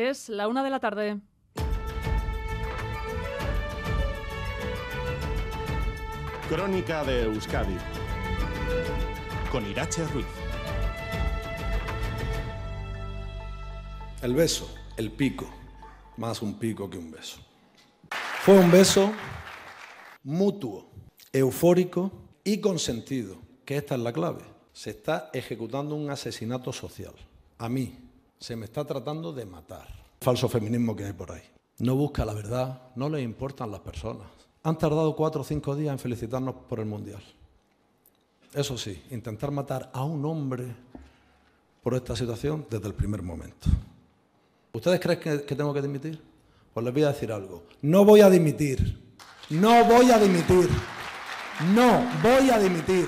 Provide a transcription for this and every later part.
Es la una de la tarde. Crónica de Euskadi con Irache Ruiz. El beso, el pico, más un pico que un beso. Fue un beso mutuo, eufórico y consentido, que esta es la clave. Se está ejecutando un asesinato social. A mí se me está tratando de matar. Falso feminismo que hay por ahí. No busca la verdad, no le importan las personas. Han tardado cuatro o cinco días en felicitarnos por el Mundial. Eso sí, intentar matar a un hombre por esta situación desde el primer momento. ¿Ustedes creen que, tengo que dimitir? Pues les voy a decir algo. No voy a dimitir. No voy a dimitir. No voy a dimitir.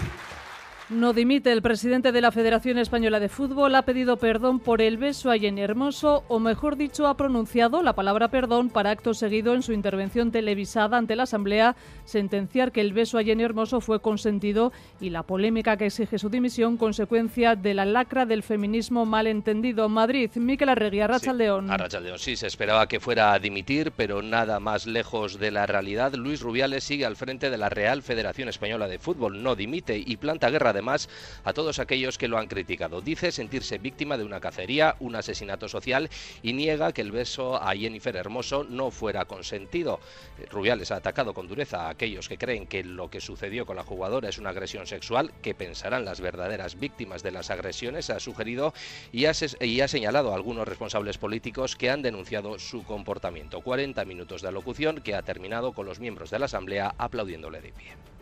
No dimite. El presidente de la Federación Española de Fútbol ha pedido perdón por el beso a Jenny Hermoso, o mejor dicho, ha pronunciado la palabra perdón para acto seguido en su intervención televisada ante la Asamblea, sentenciar que el beso a Jenny Hermoso fue consentido y la polémica que exige su dimisión, consecuencia de la lacra del feminismo malentendido. Madrid, Miquel Arregui, Arrachaldeón. Sí, Arrachaldeón, sí, se esperaba que fuera a dimitir, pero nada más lejos de la realidad. Luis Rubiales sigue al frente de la Real Federación Española de Fútbol, no dimite y planta guerra de además a todos aquellos que lo han criticado. Dice sentirse víctima de una cacería, un asesinato social y niega que el beso a Jennifer Hermoso no fuera consentido. Rubiales ha atacado con dureza a aquellos que creen que lo que sucedió con la jugadora es una agresión sexual, que pensarán las verdaderas víctimas de las agresiones, ha sugerido y ha, y ha señalado a algunos responsables políticos que han denunciado su comportamiento. 40 minutos de alocución que ha terminado con los miembros de la Asamblea aplaudiéndole de pie.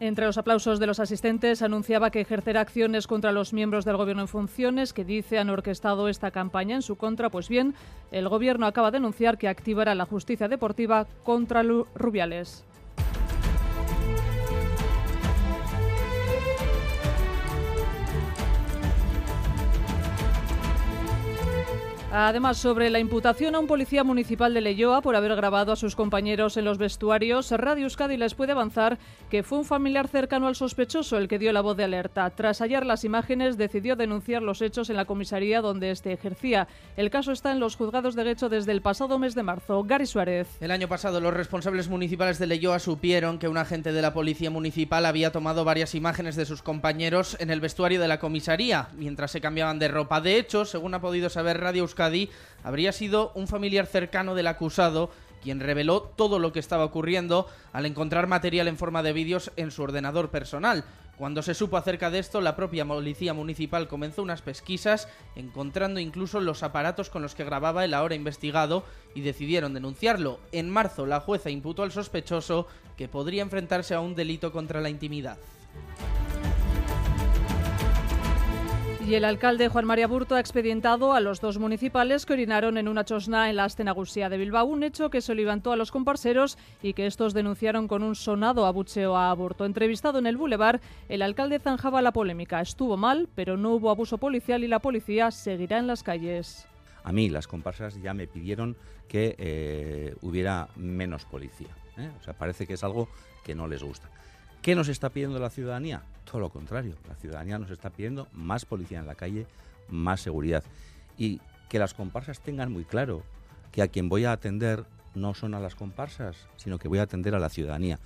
Entre los aplausos de los asistentes anunciaba que ejercerá acciones contra los miembros del gobierno en funciones que dice han orquestado esta campaña en su contra. Pues bien, el gobierno acaba de anunciar que activará la justicia deportiva contra Rubiales. Además, sobre la imputación a un policía municipal de Leyoa por haber grabado a sus compañeros en los vestuarios, Radio Euskadi les puede avanzar que fue un familiar cercano al sospechoso el que dio la voz de alerta. Tras hallar las imágenes, decidió denunciar los hechos en la comisaría donde este ejercía. El caso está en los juzgados de Guecho desde el pasado mes de marzo. Gary Suárez. El año pasado, los responsables municipales de Leyoa supieron que un agente de la policía municipal había tomado varias imágenes de sus compañeros en el vestuario de la comisaría mientras se cambiaban de ropa. De hecho, según ha podido saber Radio Euskadi, habría sido un familiar cercano del acusado quien reveló todo lo que estaba ocurriendo al encontrar material en forma de vídeos en su ordenador personal. Cuando se supo acerca de esto, la propia policía municipal comenzó unas pesquisas, encontrando incluso los aparatos con los que grababa el ahora investigado y decidieron denunciarlo. En marzo, la jueza imputó al sospechoso que podría enfrentarse a un delito contra la intimidad. Y el alcalde Juan María Burto ha expedientado a los dos municipales que orinaron en una chosna en la Astenagusía de Bilbao, un hecho que se levantó a los comparseros y que estos denunciaron con un sonado abucheo a Burto. Entrevistado en el Boulevard, el alcalde zanjaba la polémica. Estuvo mal, pero no hubo abuso policial y la policía seguirá en las calles. A mí las comparsas ya me pidieron que eh, hubiera menos policía. ¿eh? O sea, parece que es algo que no les gusta. ¿Qué nos está pidiendo la ciudadanía? Todo lo contrario, la ciudadanía nos está pidiendo más policía en la calle, más seguridad y que las comparsas tengan muy claro que a quien voy a atender no son a las comparsas, sino que voy a atender a la ciudadanía.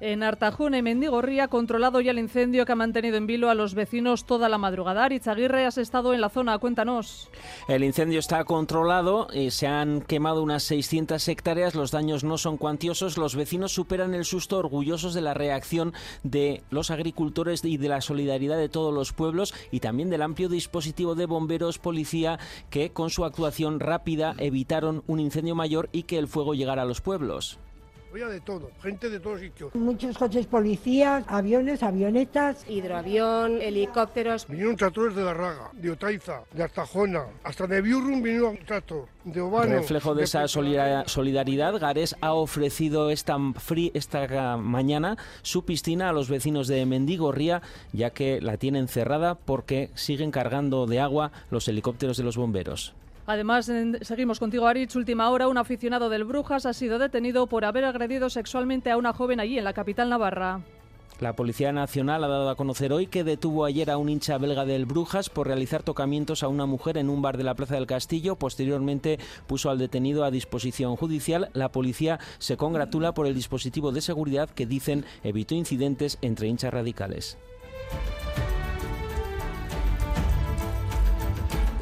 En Artajón y Mendigorría, controlado ya el incendio que ha mantenido en vilo a los vecinos toda la madrugada. Aguirre, has estado en la zona, cuéntanos. El incendio está controlado, y se han quemado unas 600 hectáreas, los daños no son cuantiosos, los vecinos superan el susto orgullosos de la reacción de los agricultores y de la solidaridad de todos los pueblos y también del amplio dispositivo de bomberos, policía, que con su actuación rápida evitaron un incendio mayor y que el fuego llegara a los pueblos. Había de todo, gente de todos sitios. Muchos coches policías, aviones, avionetas. Hidroavión, helicópteros. Vinieron tractores de la Raga, de Otaiza, de Artajona, hasta de Biurrum vino un tractor, de Obano. Reflejo de, de esa solidaridad, Gares ha ofrecido esta, free, esta mañana su piscina a los vecinos de Mendigorría, ya que la tienen cerrada porque siguen cargando de agua los helicópteros de los bomberos. Además, seguimos contigo, Arich. Última hora, un aficionado del Brujas ha sido detenido por haber agredido sexualmente a una joven allí en la capital navarra. La Policía Nacional ha dado a conocer hoy que detuvo ayer a un hincha belga del Brujas por realizar tocamientos a una mujer en un bar de la Plaza del Castillo. Posteriormente puso al detenido a disposición judicial. La policía se congratula por el dispositivo de seguridad que dicen evitó incidentes entre hinchas radicales.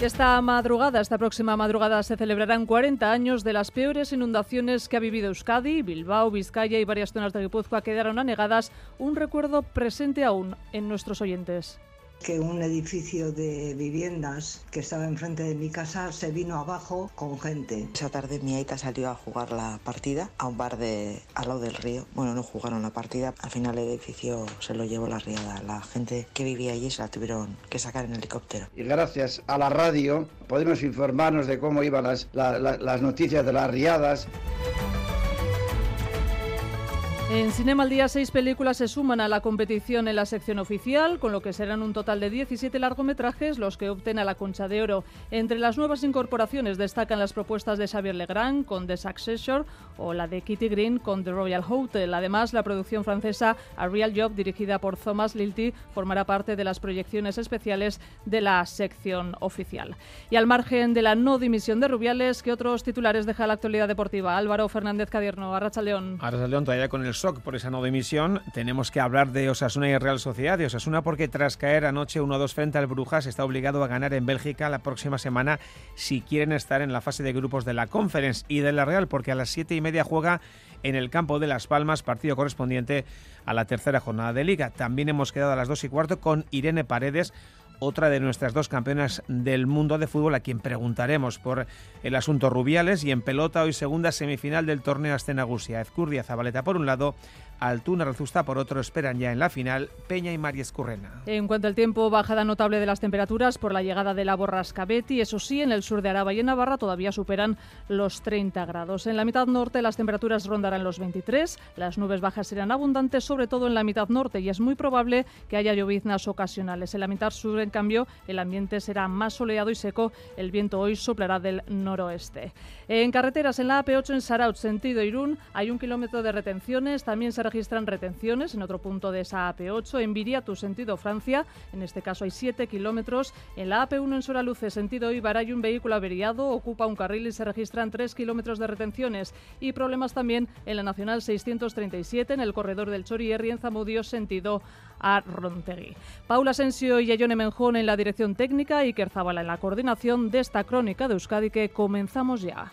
Esta madrugada, esta próxima madrugada, se celebrarán 40 años de las peores inundaciones que ha vivido Euskadi. Bilbao, Vizcaya y varias zonas de Guipúzcoa quedaron anegadas. Un recuerdo presente aún en nuestros oyentes que un edificio de viviendas que estaba enfrente de mi casa se vino abajo con gente. Esa tarde mi aita salió a jugar la partida a un bar de al lado del río. Bueno, no jugaron la partida. Al final el edificio se lo llevó la riada. La gente que vivía allí se la tuvieron que sacar en helicóptero. Y gracias a la radio podemos informarnos de cómo iban las, las noticias de las riadas. En Cinema al Día, seis películas se suman a la competición en la sección oficial, con lo que serán un total de 17 largometrajes los que opten a la Concha de Oro. Entre las nuevas incorporaciones destacan las propuestas de Xavier Legrand con The Successor o la de Kitty Green con The Royal Hotel. Además, la producción francesa A Real Job, dirigida por Thomas Lilty, formará parte de las proyecciones especiales de la sección oficial. Y al margen de la no dimisión de Rubiales, ¿qué otros titulares deja la actualidad deportiva? Álvaro Fernández Cadierno, Arracha León. Arracha León todavía con el por esa no dimisión, tenemos que hablar de Osasuna y Real Sociedad. De Osasuna porque tras caer anoche 1-2 frente al Brujas está obligado a ganar en Bélgica la próxima semana si quieren estar en la fase de grupos de la Conference y de la Real porque a las 7 y media juega en el campo de Las Palmas, partido correspondiente a la tercera jornada de liga. También hemos quedado a las 2 y cuarto con Irene Paredes otra de nuestras dos campeonas del mundo de fútbol, a quien preguntaremos por el asunto Rubiales y en pelota hoy segunda semifinal del torneo Astenagusia. Ezcurdia Zabaleta por un lado, Altuna Rezusta por otro esperan ya en la final Peña y María Escurrena. En cuanto al tiempo, bajada notable de las temperaturas por la llegada de la borrasca Betty. Eso sí, en el sur de Araba y en Navarra todavía superan los 30 grados. En la mitad norte las temperaturas rondarán los 23. Las nubes bajas serán abundantes, sobre todo en la mitad norte, y es muy probable que haya lloviznas ocasionales. En la mitad sur, en cambio, el ambiente será más soleado y seco. El viento hoy soplará del noroeste. En carreteras, en la AP8 en Saraut, sentido Irún, hay un kilómetro de retenciones. También se registran retenciones en otro punto de esa AP8. En Viriatu, sentido Francia, en este caso hay 7 kilómetros. En la AP1 en Soraluce, sentido Ibar, hay un vehículo averiado, ocupa un carril y se registran 3 kilómetros de retenciones. Y problemas también en la Nacional 637, en el corredor del Chorierri, en Zamudio, sentido a Rontegui. Paula Asensio y Ayone Menjón en la dirección técnica y Kerzabala en la coordinación de esta crónica de Euskadi que comenzamos ya.